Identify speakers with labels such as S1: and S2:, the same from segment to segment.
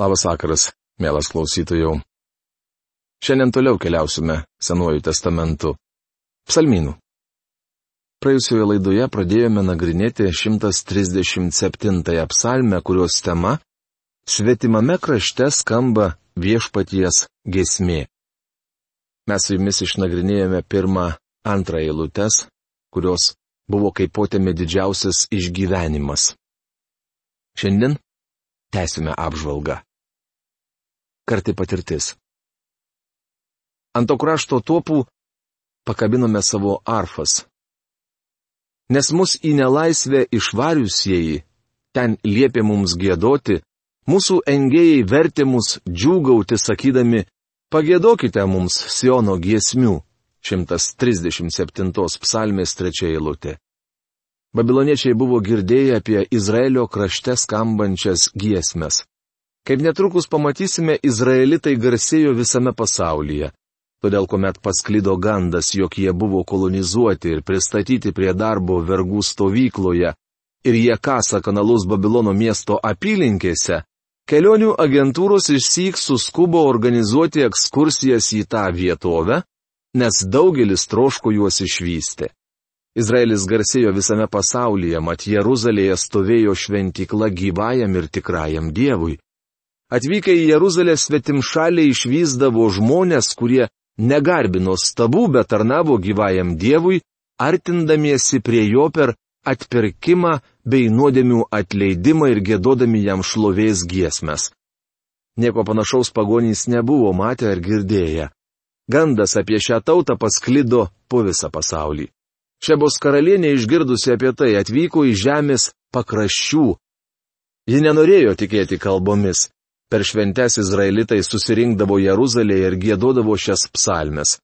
S1: Labas vakaras, mielas klausytojų. Šiandien toliau keliausime Senuoju testamentu. Psalmynų. Praėjusioje laidoje pradėjome nagrinėti 137 psalmę, kurios tema - Svetimame krašte skamba viešpaties gesmė. Mes su jumis išnagrinėjome pirmą, antrą eilutes, kurios buvo kaip potėme didžiausias išgyvenimas. Šiandien tęsime apžvalgą karti patirtis. Ant to krašto topų pakabinome savo arfas. Nes mus į nelaisvę išvariusieji, ten liepė mums gėdoti, mūsų engėjai vertė mus džiūgauti sakydami, pagėdokite mums Siono giesmių. 137 psalmės trečia eilutė. Babiloniečiai buvo girdėję apie Izraelio krašte skambančias giesmes. Kaip netrukus pamatysime, izraelitai garsėjo visame pasaulyje. Todėl, kuomet pasklido gandas, jog jie buvo kolonizuoti ir pristatyti prie darbo vergų stovykloje, ir jie kasa kanalus Babilono miesto apylinkėse, kelionių agentūros išsyk suskubo organizuoti ekskursijas į tą vietovę, nes daugelis troško juos išvysti. Izraelis garsėjo visame pasaulyje, mat Jeruzalėje stovėjo šventykla gyvajam ir tikrajam Dievui. Atvykę į Jeruzalę svetimšaliai išvyzdavo žmonės, kurie negarbino stabų, bet tarnavo gyvajam Dievui, artindamiesi prie jo per atpirkimą bei nuodėmių atleidimą ir gėdodami jam šlovės giesmes. Nieko panašaus pagonys nebuvo matę ar girdėję. Gandas apie šią tautą pasklido po visą pasaulį. Šebos karalienė išgirdusi apie tai atvyko į žemės pakraščių. Ji nenorėjo tikėti kalbomis. Per šventes izraelitai susirinkdavo Jeruzalėje ir gėdodavo šias psalmes.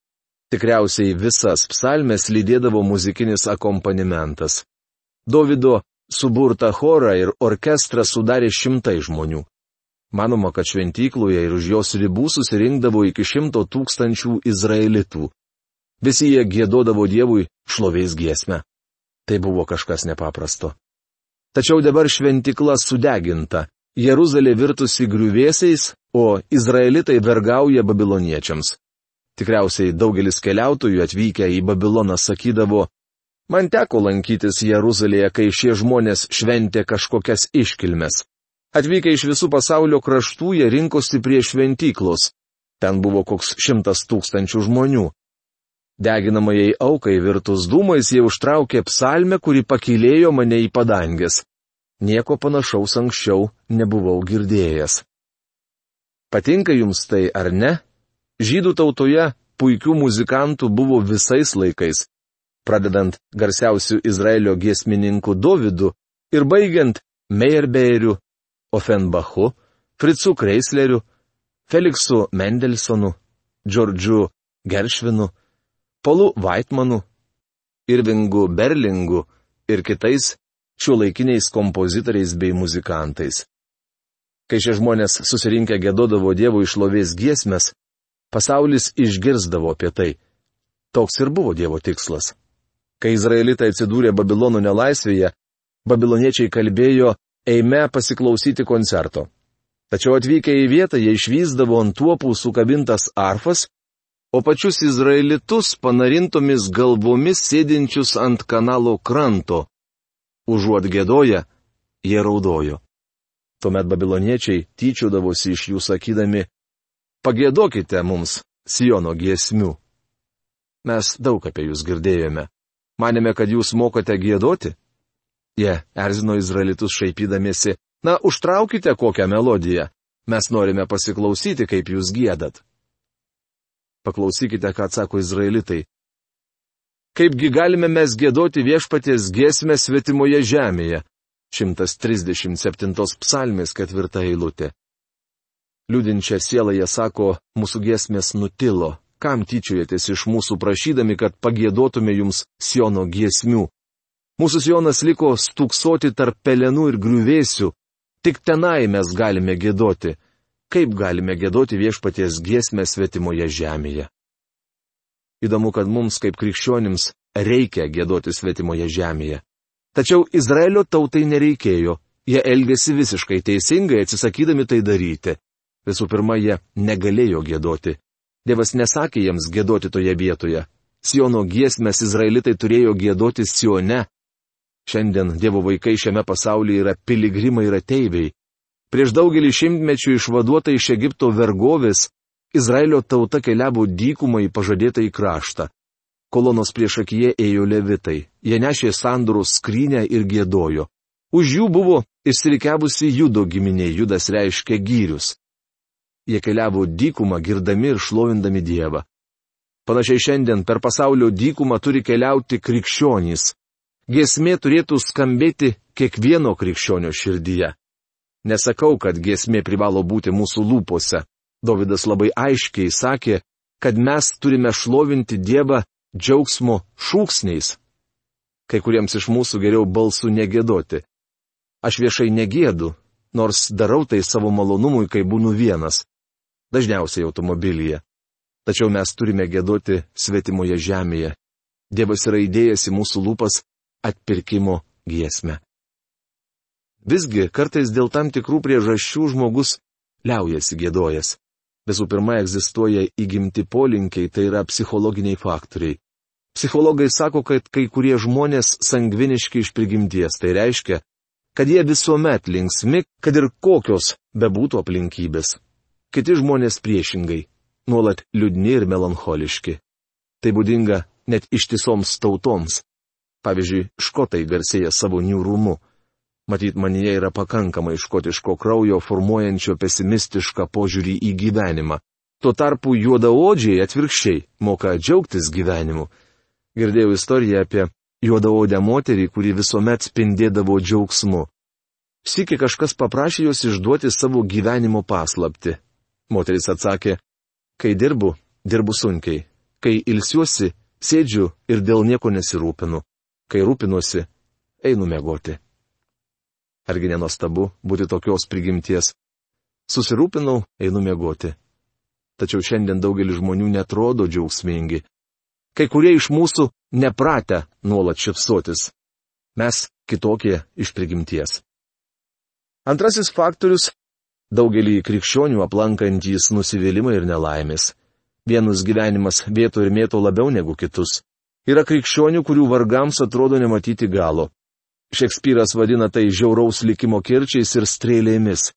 S1: Tikriausiai visas psalmes lydėdavo muzikinis akompanimentas. Davido suburtą chorą ir orkestrą sudarė šimtai žmonių. Manoma, kad šventykloje ir už jos ribų susirinkdavo iki šimto tūkstančių izraelitų. Visi jie gėdodavo Dievui šlovės giesmę. Tai buvo kažkas nepaprasto. Tačiau dabar šventikla sudeginta, Jeruzalė virtusi griuvėsiais, o izraelitai vergauja babiloniečiams. Tikriausiai daugelis keliautojų atvykę į Babiloną sakydavo, man teko lankytis Jeruzalėje, kai šie žmonės šventė kažkokias iškilmes. Atvykę iš visų pasaulio kraštų jie rinkosi prie šventyklos. Ten buvo koks šimtas tūkstančių žmonių. Deginamajai aukai virtus dūmais jie užtraukė psalmę, kuri pakilėjo mane į padangės. Nieko panašaus anksčiau nebuvau girdėjęs. Patinka jums tai ar ne? Žydų tautoje puikių muzikantų buvo visais laikais, pradedant garsiausių Izraelio giesmininkų Dovydu ir baigiant Meyerbeeriu, Offenbachu, Fritzu Kreisleriu, Feliksu Mendelsonu, Džordžiu Geršvinu, Polu Vaitmanu, Irvingu Berlingu ir kitais šiuolaikiniais kompozitoriais bei muzikantais. Kai šie žmonės susirinkę gėdodavo Dievo išlovės giesmės, pasaulis išgirzdavo apie tai. Toks ir buvo Dievo tikslas. Kai izraelitai atsidūrė Babilono nelaisvėje, babiloniečiai kalbėjo, eime pasiklausyti koncerto. Tačiau atvykę į vietą jie išvyzdavo ant tuopų sukabintas arfas, o pačius izraelitus panarintomis galvomis sėdinčius ant kanalo kranto, Užuot gėdoja, jie raudojo. Tuomet babiloniečiai tyčiodavosi iš jų sakydami, pagėdokite mums Siono giesmių. Mes daug apie jūs girdėjome. Manėme, kad jūs mokote gėdoti? Jie erzino izraelitus šaipydamėsi, na, užtraukite kokią melodiją. Mes norime pasiklausyti, kaip jūs gėdat. Paklausykite, ką atsako izraelitai. Kaipgi galime mes gėdoti viešpaties giesmę svetimoje žemėje? 137 psalmės ketvirta eilutė. Liūdinčia siela jie sako, mūsų giesmės nutilo, kam tyčiojatės iš mūsų prašydami, kad pagėdotume jums Siono giesmių. Mūsų Sionas liko stuksoti tarp pelenų ir griuvėsių, tik tenai mes galime gėdoti. Kaip galime gėdoti viešpaties giesmę svetimoje žemėje? Įdomu, kad mums kaip krikščionims reikia gėdoti svetimoje žemėje. Tačiau Izraelio tautai nereikėjo, jie elgėsi visiškai teisingai atsisakydami tai daryti. Visų pirma, jie negalėjo gėdoti. Dievas nesakė jiems gėdoti toje vietoje. Siono giesmės izraelitai turėjo gėdoti Sione. Šiandien Dievo vaikai šiame pasaulyje yra piligrimai ir ateiviai. Prieš daugelį šimtmečių išvaduota iš Egipto vergovės, Izraelio tauta keliavo dykumą į pažadėtą į kraštą. Kolonos prieš akiją ėjo levitai, jie nešė sandūros skrynę ir gėdojo. Už jų buvo išsirikiavusi judo giminė, judas reiškia gyrius. Jie keliavo dykumą girdami ir šlovindami Dievą. Panašiai šiandien per pasaulio dykumą turi keliauti krikščionys. Giesmė turėtų skambėti kiekvieno krikščionio širdyje. Nesakau, kad giesmė privalo būti mūsų lūpose. Davidas labai aiškiai sakė, kad mes turime šlovinti Dievą džiaugsmo šūksniais. Kai kuriems iš mūsų geriau balsų negėdoti. Aš viešai negėdu, nors darau tai savo malonumui, kai būnu vienas. Dažniausiai automobilyje. Tačiau mes turime gėdoti svetimoje žemėje. Dievas yra įdėjęs į mūsų lūpas atpirkimo giesmę. Visgi, kartais dėl tam tikrų priežasčių žmogus liaujasi gėdojas. Visų pirma, egzistuoja įgimti polinkiai, tai yra psichologiniai faktoriai. Psichologai sako, kad kai kurie žmonės sangviniški iš prigimties, tai reiškia, kad jie visuomet linksmi, kad ir kokios bebūtų aplinkybės. Kiti žmonės priešingai nuolat liūdni ir melancholiški. Tai būdinga net ištisoms tautoms. Pavyzdžiui, škotai garsėja savo niūrumu. Matyt, manyje yra pakankamai škotiško kraujo formuojančio pesimistišką požiūrį į gyvenimą. Tuo tarpu juodaodžiai atvirkščiai moka džiaugtis gyvenimu. Girdėjau istoriją apie juodaodę moterį, kuri visuomet spindėdavo džiaugsmu. Sykį kažkas paprašė jos išduoti savo gyvenimo paslapti. Moteris atsakė, Kai dirbu, dirbu sunkiai. Kai ilsiuosi, sėdžiu ir dėl nieko nesirūpinu. Kai rūpinuosi, einu mėgoti. Argi nenostabu būti tokios prigimties? Susirūpinau, einu mėgoti. Tačiau šiandien daugelis žmonių netrodo džiaugsmingi. Kai kurie iš mūsų nepratę nuolat šipsotis. Mes kitokie iš prigimties. Antrasis faktorius Daugelį krikščionių aplankantys nusivylimai ir nelaimės. Vienus gyvenimas vieto ir mėto labiau negu kitus. Yra krikščionių, kurių vargams atrodo nematyti galo. Šekspyras vadina tai žiauraus likimo kirčiais ir strėlėmis.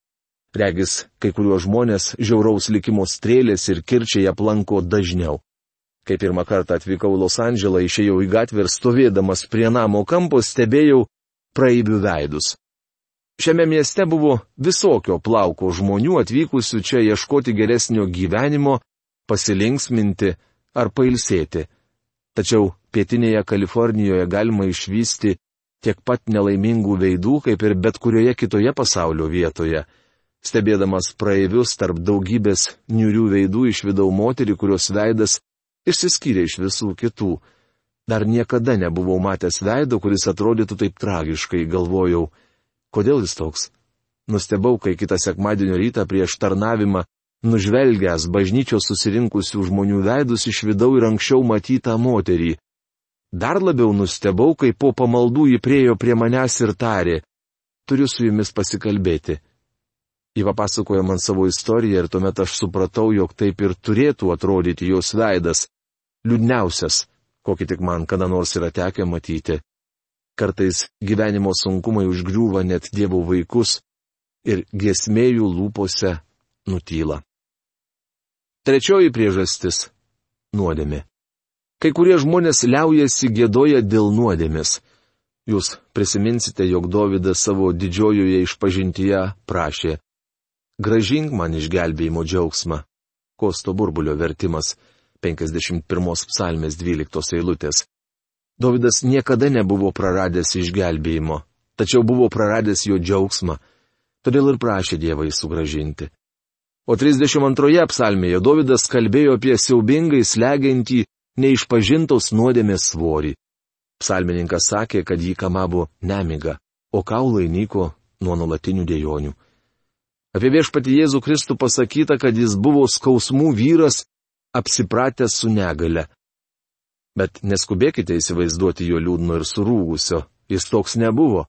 S1: Regis, kai kuriuos žmonės žiauraus likimo strėlės ir kirčiai aplanko dažniau. Kai pirmą kartą atvykau Los Andželą, išėjau į gatvę ir stovėdamas prie namo kampo stebėjau praeivių veidus. Šiame mieste buvo visokio plauko žmonių atvykusių čia ieškoti geresnio gyvenimo, pasilinksminti ar pailsėti. Tačiau pietinėje Kalifornijoje galima išvysti tiek pat nelaimingų veidų, kaip ir bet kurioje kitoje pasaulio vietoje. Stebėdamas praeivius tarp daugybės niurių veidų išvidau moterį, kurios veidas išsiskyrė iš visų kitų. Dar niekada nebuvau matęs veido, kuris atrodytų taip tragiškai, galvojau. Kodėl jis toks? Nustebau, kai kitą sekmadienio rytą prieš tarnavimą, nužvelgęs bažnyčios susirinkusių žmonių veidus išvidau ir anksčiau matytą moterį. Dar labiau nustebau, kai po pamaldų jį priejo prie manęs ir tarė, turiu su jumis pasikalbėti. Ji papasakojo man savo istoriją ir tuomet aš supratau, jog taip ir turėtų atrodyti jos veidas - liūdniausias, kokį tik man kada nors yra tekę matyti. Kartais gyvenimo sunkumai užgriūva net Dievo vaikus ir gesmėjų lūpose nutyla. Trečioji priežastis - nuodėmė. Kai kurie žmonės liaujasi gėdoja dėl nuodėmės. Jūs prisiminsite, jog Dovydas savo didžiojoje išpažintyje prašė - gražink man išgelbėjimo džiaugsmą. Kosto burbulio vertimas 51 psalmės 12 eilutės. Davidas niekada nebuvo praradęs išgelbėjimo, tačiau buvo praradęs jo džiaugsmą, todėl ir prašė Dievą jį sugražinti. O 32 psalmėje Davidas kalbėjo apie siaubingai slegiantį neišpažintos nuodėmės svorį. Psalmininkas sakė, kad jį kamavo nemiga, o kaulai nyko nuo nuolatinių dėjonių. Apie viešpatį Jėzų Kristų pasakyta, kad jis buvo skausmų vyras, apsipratęs su negale. Bet neskubėkite įsivaizduoti jo liūdno ir surūgusio, jis toks nebuvo.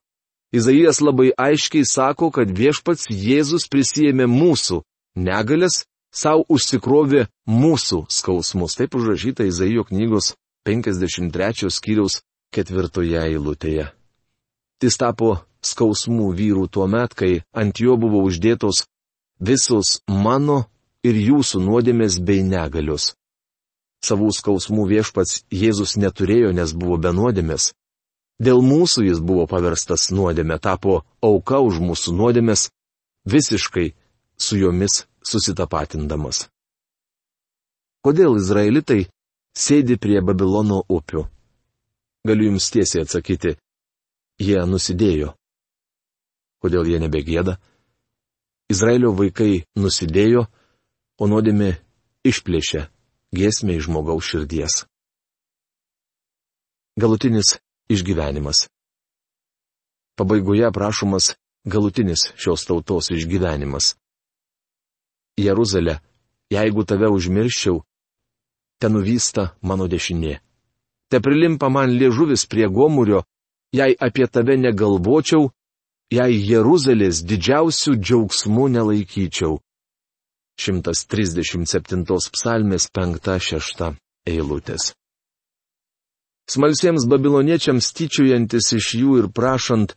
S1: Izaijas labai aiškiai sako, kad viešpats Jėzus prisijėmė mūsų, negalės, savo užsikrovė mūsų skausmus. Taip užrašyta Izaijo knygos 53 skyriaus ketvirtoje eilutėje. Jis tapo skausmų vyrų tuo met, kai ant jo buvo uždėtos visos mano ir jūsų nuodėmės bei negalios. Savų skausmų viešpats Jėzus neturėjo, nes buvo be nuodėmės. Dėl mūsų jis buvo paverstas nuodėmė, tapo auka už mūsų nuodėmės, visiškai su jomis susitapatindamas. Kodėl izraelitai sėdi prie Babilono upių? Galiu jums tiesiai atsakyti, jie nusidėjo. Kodėl jie nebegėda? Izraelio vaikai nusidėjo, o nuodėmi išplėšė giesmė iš žmogaus širdies. Galutinis išgyvenimas. Pabaigoje aprašomas galutinis šios tautos išgyvenimas. Jeruzalė, jeigu tave užmirščiau, ten nuvysta mano dešinė. Te prilimpa man liežuvis prie gomurio, jei apie tave negalvočiau, jei Jeruzalės didžiausių džiaugsmų nelaikyčiau. 137 psalmės 5-6 eilutės. Smalsiems babiloniečiams tyčiojantis iš jų ir prašant,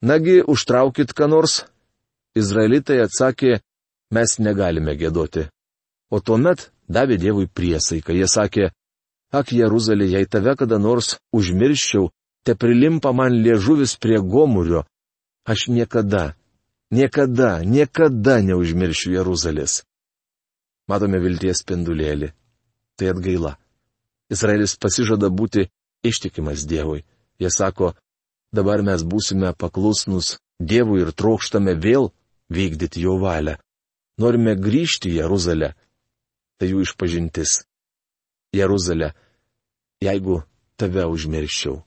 S1: nagi užtraukit ką nors, izraelitai atsakė, mes negalime gėdoti. O tuomet davė Dievui priesaiką. Jie sakė, ak Jeruzalė, jei tave kada nors užmirščiau, te prilimpa man liežuvis prie gomurio, aš niekada, niekada, niekada neužmiršiu Jeruzalės. Matome vilties spindulėlį. Tai atgaila. Izraelis pasižada būti ištikimas Dievui. Jie sako, dabar mes būsime paklusnus Dievui ir trokštame vėl vykdyti jo valią norime grįžti į Jeruzalę. Tai jų išpažintis. Jeruzalė, jeigu tave užmirščiau.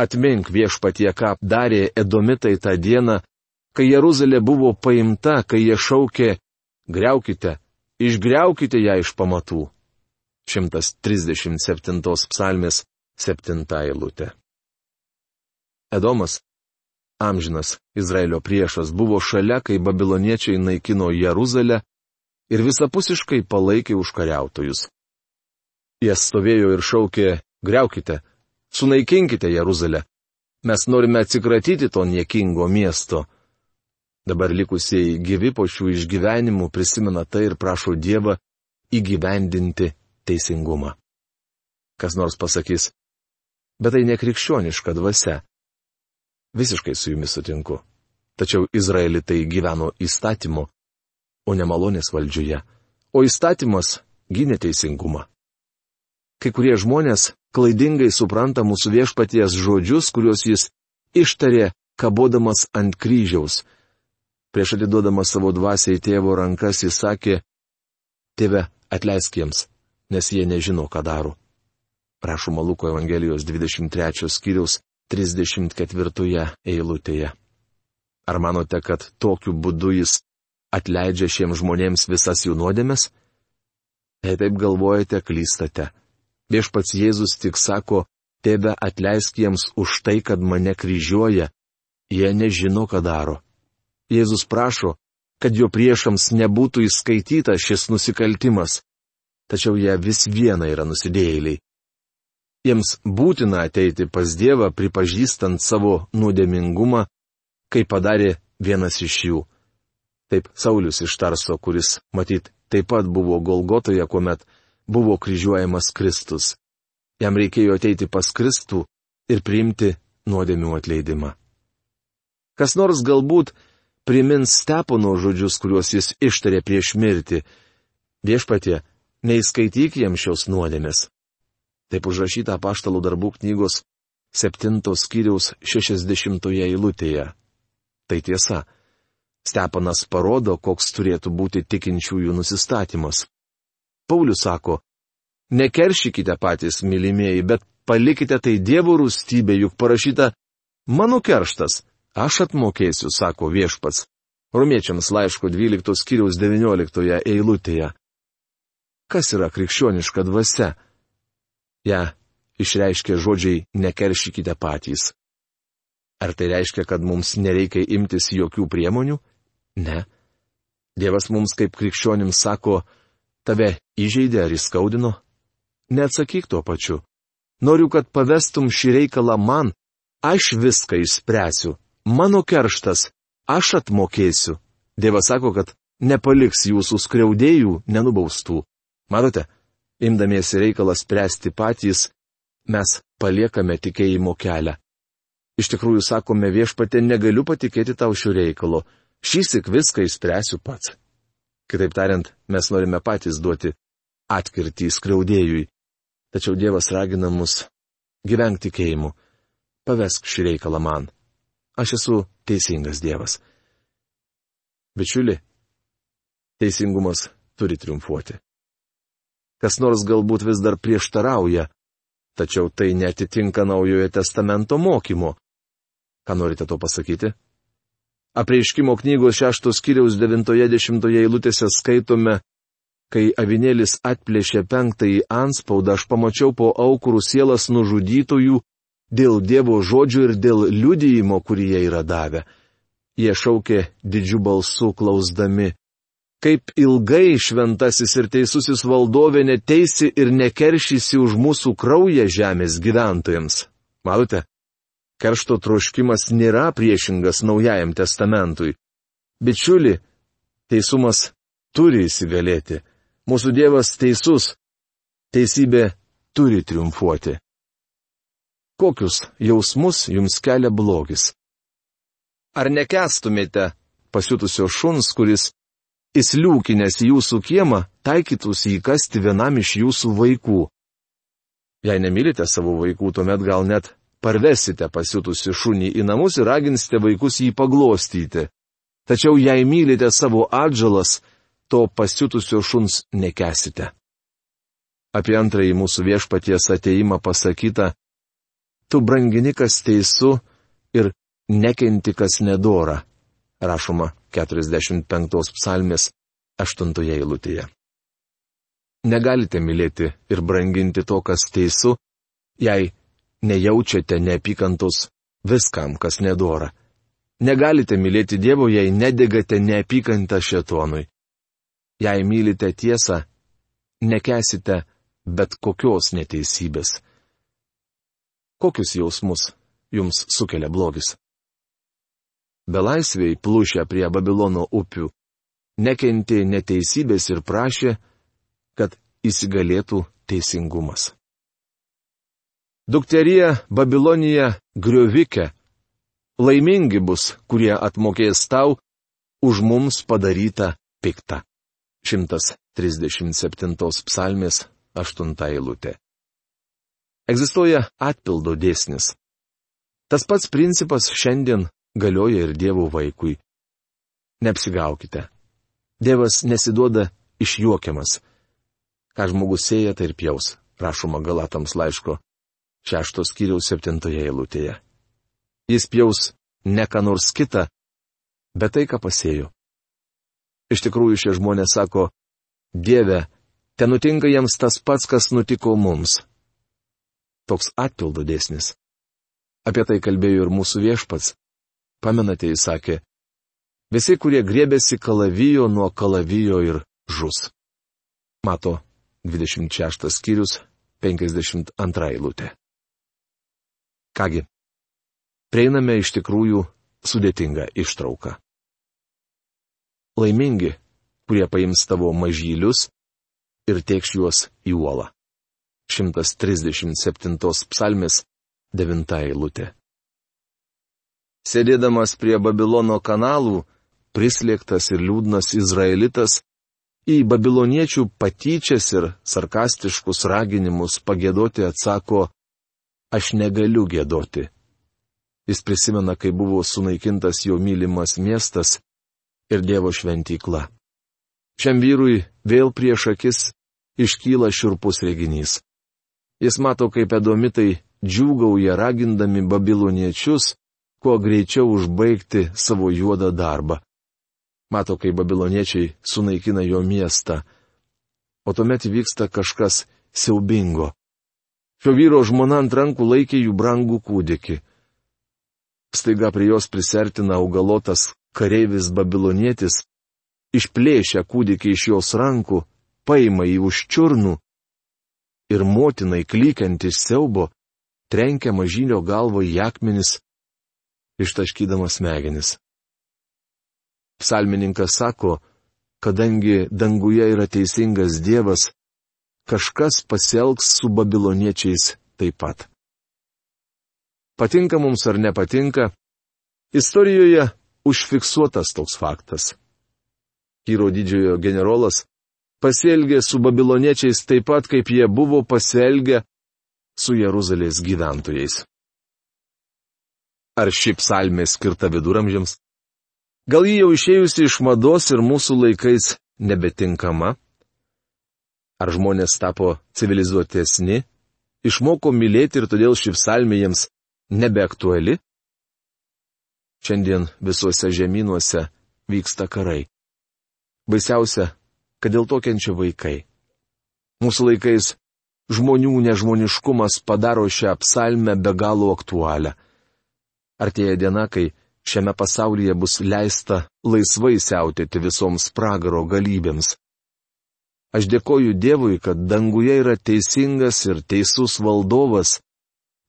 S1: Atmink viešpatie, ką darė Edomitai tą dieną, kai Jeruzalė buvo paimta, kai jie šaukė, greukite, išgreukite ją iš pamatų. 137 psalmės 7 eilutė. Edomas amžinas Izraelio priešas, buvo šalia, kai babiloniečiai naikino Jeruzalę ir visapusiškai palaikė užkariautojus. Jie stovėjo ir šaukė, greukite, sunaikinkite Jeruzalę. Mes norime atsikratyti to niekingo miesto. Dabar likusieji gyvi po šių išgyvenimų prisimena tai ir prašo Dievą įgyvendinti teisingumą. Kas nors pasakys, bet tai nekrikščioniška dvasia. Visiškai su jumis sutinku. Tačiau izraelitai gyveno įstatymu, o ne malonės valdžioje. O įstatymas gynė teisingumą. Kai kurie žmonės klaidingai supranta mūsų viešpaties žodžius, kuriuos jis ištarė, kabodamas ant kryžiaus. Prieš atiduodamas savo dvasiai tėvo rankas jis sakė, Tėve, atleisk jiems, nes jie nežino, ką daro. Prašoma Luko Evangelijos 23 skyriaus 34 eilutėje. Ar manote, kad tokiu būdu jis atleidžia šiems žmonėms visas jų nuodėmes? Jei taip galvojate, klystate. Viešpats Jėzus tik sako, tėve atleisk jiems už tai, kad mane kryžiuoja, jie nežino, ką daro. Jėzus prašo, kad jo priešams nebūtų įskaityta šis nusikaltimas, tačiau jie vis viena yra nusidėjėliai. Jiems būtina ateiti pas Dievą pripažįstant savo nuodėmingumą, kaip padarė vienas iš jų. Taip Saulis iš Tarso, kuris, matyt, taip pat buvo Golgotoje, kuomet buvo kryžiuojamas Kristus. Jam reikėjo ateiti pas Kristų ir priimti nuodėmių atleidimą. Kas nors galbūt primins Stepono žodžius, kuriuos jis ištarė prieš mirtį. Viešpatie, neįskaityk jam šios nuodėmės. Taip užrašyta paštalų darbų knygos 7 skyriaus 60 eilutėje. Tai tiesa. Stepanas parodo, koks turėtų būti tikinčiųjų nusistatymas. Paulius sako, nekeršykite patys, mylimieji, bet palikite tai Dievo rūstybė, juk parašyta, mano kerštas, aš atmokėsiu, sako viešpats. Romiečiams laiško 12 skyriaus 19 eilutėje. Kas yra krikščioniška dvasia? Ja išreiškia žodžiai nekeršykite patys. Ar tai reiškia, kad mums nereikia imtis jokių priemonių? Ne. Dievas mums kaip krikščionims sako, tave įžeidė ar įskaudino? Neatsakyk tuo pačiu. Noriu, kad pavestum šį reikalą man, aš viską išspręsiu, mano kerštas, aš atmokėsiu. Dievas sako, kad nepaliks jūsų skriaudėjų nenubaustų. Matote, imdamiesi reikalą spręsti patys, mes paliekame tikėjimo kelią. Iš tikrųjų sakome viešpatė, negaliu patikėti tau šių reikalų, šįsik viską išspręsiu pats. Kitaip tariant, mes norime patys duoti atkirtį skriaudėjui. Tačiau Dievas ragina mus gyventi tikėjimu. Pavesk šį reikalą man. Aš esu teisingas Dievas. Bičiuli, teisingumas turi triumfuoti. Kas nors galbūt vis dar prieštarauja, tačiau tai netitinka naujojo testamento mokymo. Ką norite to pasakyti? Apreiškimo knygos šeštos kiriaus devintoje dešimtoje eilutėse skaitome, Kai avinėlis atplėšė penktąjį anspaudą, aš pamačiau po aukurų sielas nužudytojų dėl Dievo žodžių ir dėl liudijimo, kurį jie yra davę. Jie šaukė didžių balsų klausdami. Kaip ilgai šventasis ir teisusis valdovė neteisi ir nekeršysi už mūsų kraują žemės gyventojams. Matote, keršto troškimas nėra priešingas naujajam testamentui. Bičiuli, teisumas turi įsigalėti. Mūsų Dievas teisus. Teisybė turi triumfuoti. Kokius jausmus jums kelia blogis? Ar nekestumėte pasiutusio šuns, kuris įsliūkinęs jūsų kiemą, taikytųsi įkasti vienam iš jūsų vaikų? Jei nemylite savo vaikų, tuomet gal net parvesite pasiutusi šunį į namus ir raginsite vaikus jį paglostyti. Tačiau jei mylite savo atžalas, to pasiutusio šuns nekesite. Apie antrąjį mūsų viešpaties ateimą pasakyta, tu brangini kas teisų ir nekenti kas nedora, rašoma 45 psalmės 8 eilutėje. Negalite mylėti ir branginti to, kas teisų, jei nejaučiate neapykantos viskam, kas nedora. Negalite mylėti Dievo, jei nedegate neapykantą šetonui. Jei mylite tiesą, nekesite bet kokios neteisybės. Kokius jausmus jums sukelia blogis? Belaisviai plūšę prie Babilono upių, nekentė neteisybės ir prašė, kad įsigalėtų teisingumas. Dukterija Babilonija griovike, laimingi bus, kurie atmokės tau už mums padarytą piktą. 137 psalmės 8 eilutė. Egzistuoja atpildo dėsnis. Tas pats principas šiandien galioja ir Dievo vaikui. Neapsigaukite. Dievas nesiduoda išjuokiamas. Ką žmogus sėja, tai ir pjaus, rašoma Galatams laiško šeštos kiriaus septintoje eilutėje. Jis pjaus ne ką nors kitą, bet tai, ką pasėjo. Iš tikrųjų šie žmonės sako, Dieve, te nutinka jiems tas pats, kas nutiko mums. Toks atpildo dėsnis. Apie tai kalbėjo ir mūsų viešpats. Pamenate, jis sakė, visi, kurie grėbėsi kalavijo nuo kalavijo ir žus. Mato 26 skyrius 52 eilutė. Kągi, prieiname iš tikrųjų sudėtingą ištrauką laimingi, kurie paims tavo mažylius ir tėkš juos į uolą. 137 psalmės 9 eilutė. Sėdėdamas prie Babilono kanalų, prislėgtas ir liūdnas izraelitas, į babiloniečių patyčias ir sarkastiškus raginimus pagėdoti atsako, aš negaliu gėdoti. Jis prisimena, kai buvo sunaikintas jo mylimas miestas ir Dievo šventykla. Šiam vyrui vėl prieš akis iškyla širpus reginys. Jis mato, kaip edomitai džiūgauja ragindami babiloniečius, kuo greičiau užbaigti savo juodą darbą. Mato, kaip babiloniečiai sunaikina jo miestą. O tuomet vyksta kažkas siaubingo. Šio vyro žmona ant rankų laikė jų brangų kūdikį. Staiga prie jos prisertina augalotas kareivis babilonietis išplėšia kūdikį iš jos rankų, paima jį už čiurnų ir motinai klykiant iš siaubo, trenkia mažylio galvo į akmenis, ištaškydamas smegenis. Psalmininkas sako, kadangi danguje yra teisingas Dievas, kažkas pasielgs su babiloniečiais taip pat. Patinka mums ar nepatinka, istorijoje užfiksuotas toks faktas. Kyro didžiojo generolas pasielgė su babiloniečiais taip pat, kaip jie buvo pasielgę su Jeruzalės gyventojais. Ar ši psalmė skirta viduramžiams? Gal ji jau išėjusi iš mados ir mūsų laikais nebetinkama? Ar žmonės tapo civilizuotesni, išmoko mylėti ir todėl ši psalmė jiems nebeaktuali? Šiandien visuose žemynuose vyksta karai. Baisiausia, kad dėl to kenčia vaikai. Mūsų laikais žmonių nežmoniškumas padaro šią psalmę be galo aktualią. Artėja diena, kai šiame pasaulyje bus leista laisvai siautėti visoms pragaro galybėms. Aš dėkoju Dievui, kad danguje yra teisingas ir teisus valdovas,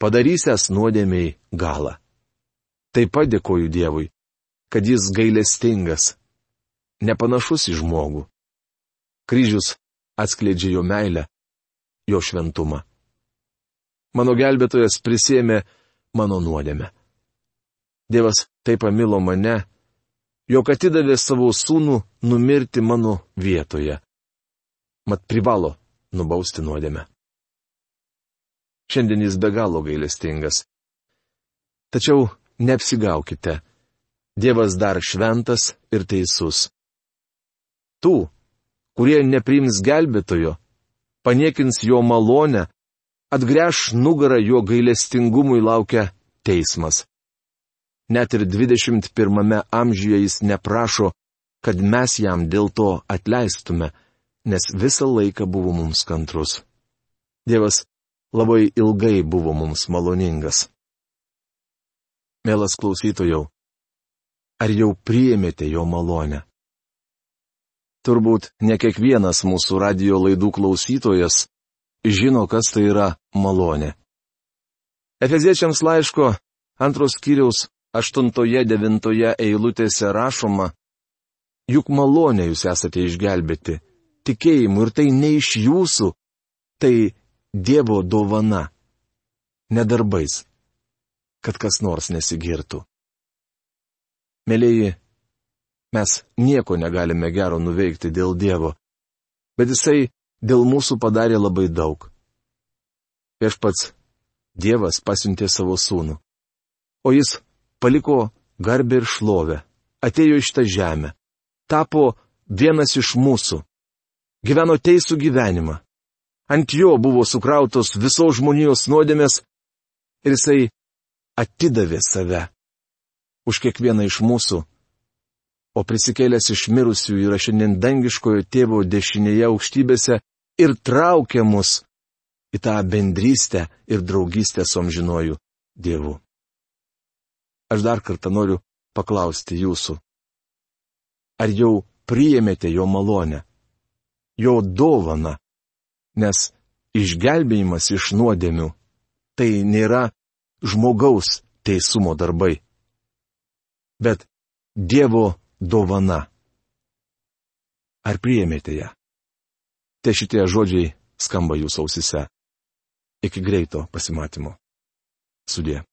S1: padarysęs nuodėmiai galą. Taip pat dėkoju Dievui, kad jis gailestingas, nepanašus į žmogų. Kryžius atskleidžia jo meilę, jo šventumą. Mano gelbėtojas prisėmė mano nuodėmę. Dievas taip pamilo mane, jog atidavė savo sūnų numirti mano vietoje. Mat privalo nubausti nuodėmę. Šiandien jis be galo gailestingas. Tačiau neapsigaukite. Dievas dar šventas ir teisus. Tų, kurie nepriims gelbėtojo, paniekins jo malonę, atgręš nugarą jo gailestingumui laukia teismas. Net ir 21 amžiuje jis neprašo, kad mes jam dėl to atleistume, nes visą laiką buvo mums kantrus. Dievas labai ilgai buvo mums maloningas. Mielas klausytojau, ar jau priėmėte jo malonę? Turbūt ne kiekvienas mūsų radio laidų klausytojas žino, kas tai yra malonė. Efeziečiams laiško antros kiriaus 8-9 eilutėse rašoma, juk malonė jūs esate išgelbėti, tikėjimu ir tai ne iš jūsų, tai Dievo dovana, nedarbais kad kas nors nesigirtų. Mėlyji, mes nieko negalime gero nuveikti dėl Dievo, bet Jisai dėl mūsų padarė labai daug. Viešpats Dievas pasiuntė savo sūnų, o Jis paliko garbę ir šlovę, atėjo iš tą žemę, tapo vienas iš mūsų, gyveno teisų gyvenimą. Ant jo buvo sukrautos visos žmonijos nuodėmės ir jisai atidavė save už kiekvieną iš mūsų, o prisikėlęs iš mirusių yra šiandien dangiškojo tėvo dešinėje aukštybėse ir traukia mus į tą bendrystę ir draugystę su amžinuoju Dievu. Aš dar kartą noriu paklausti jūsų. Ar jau priėmėte jo malonę, jo dovaną, nes išgelbėjimas iš nuodėmių tai nėra žmogaus teisumo darbai, bet Dievo dovana. Ar priėmėte ją? Te šitie žodžiai skamba jūsų ausise. Iki greito pasimatymo. Sudė.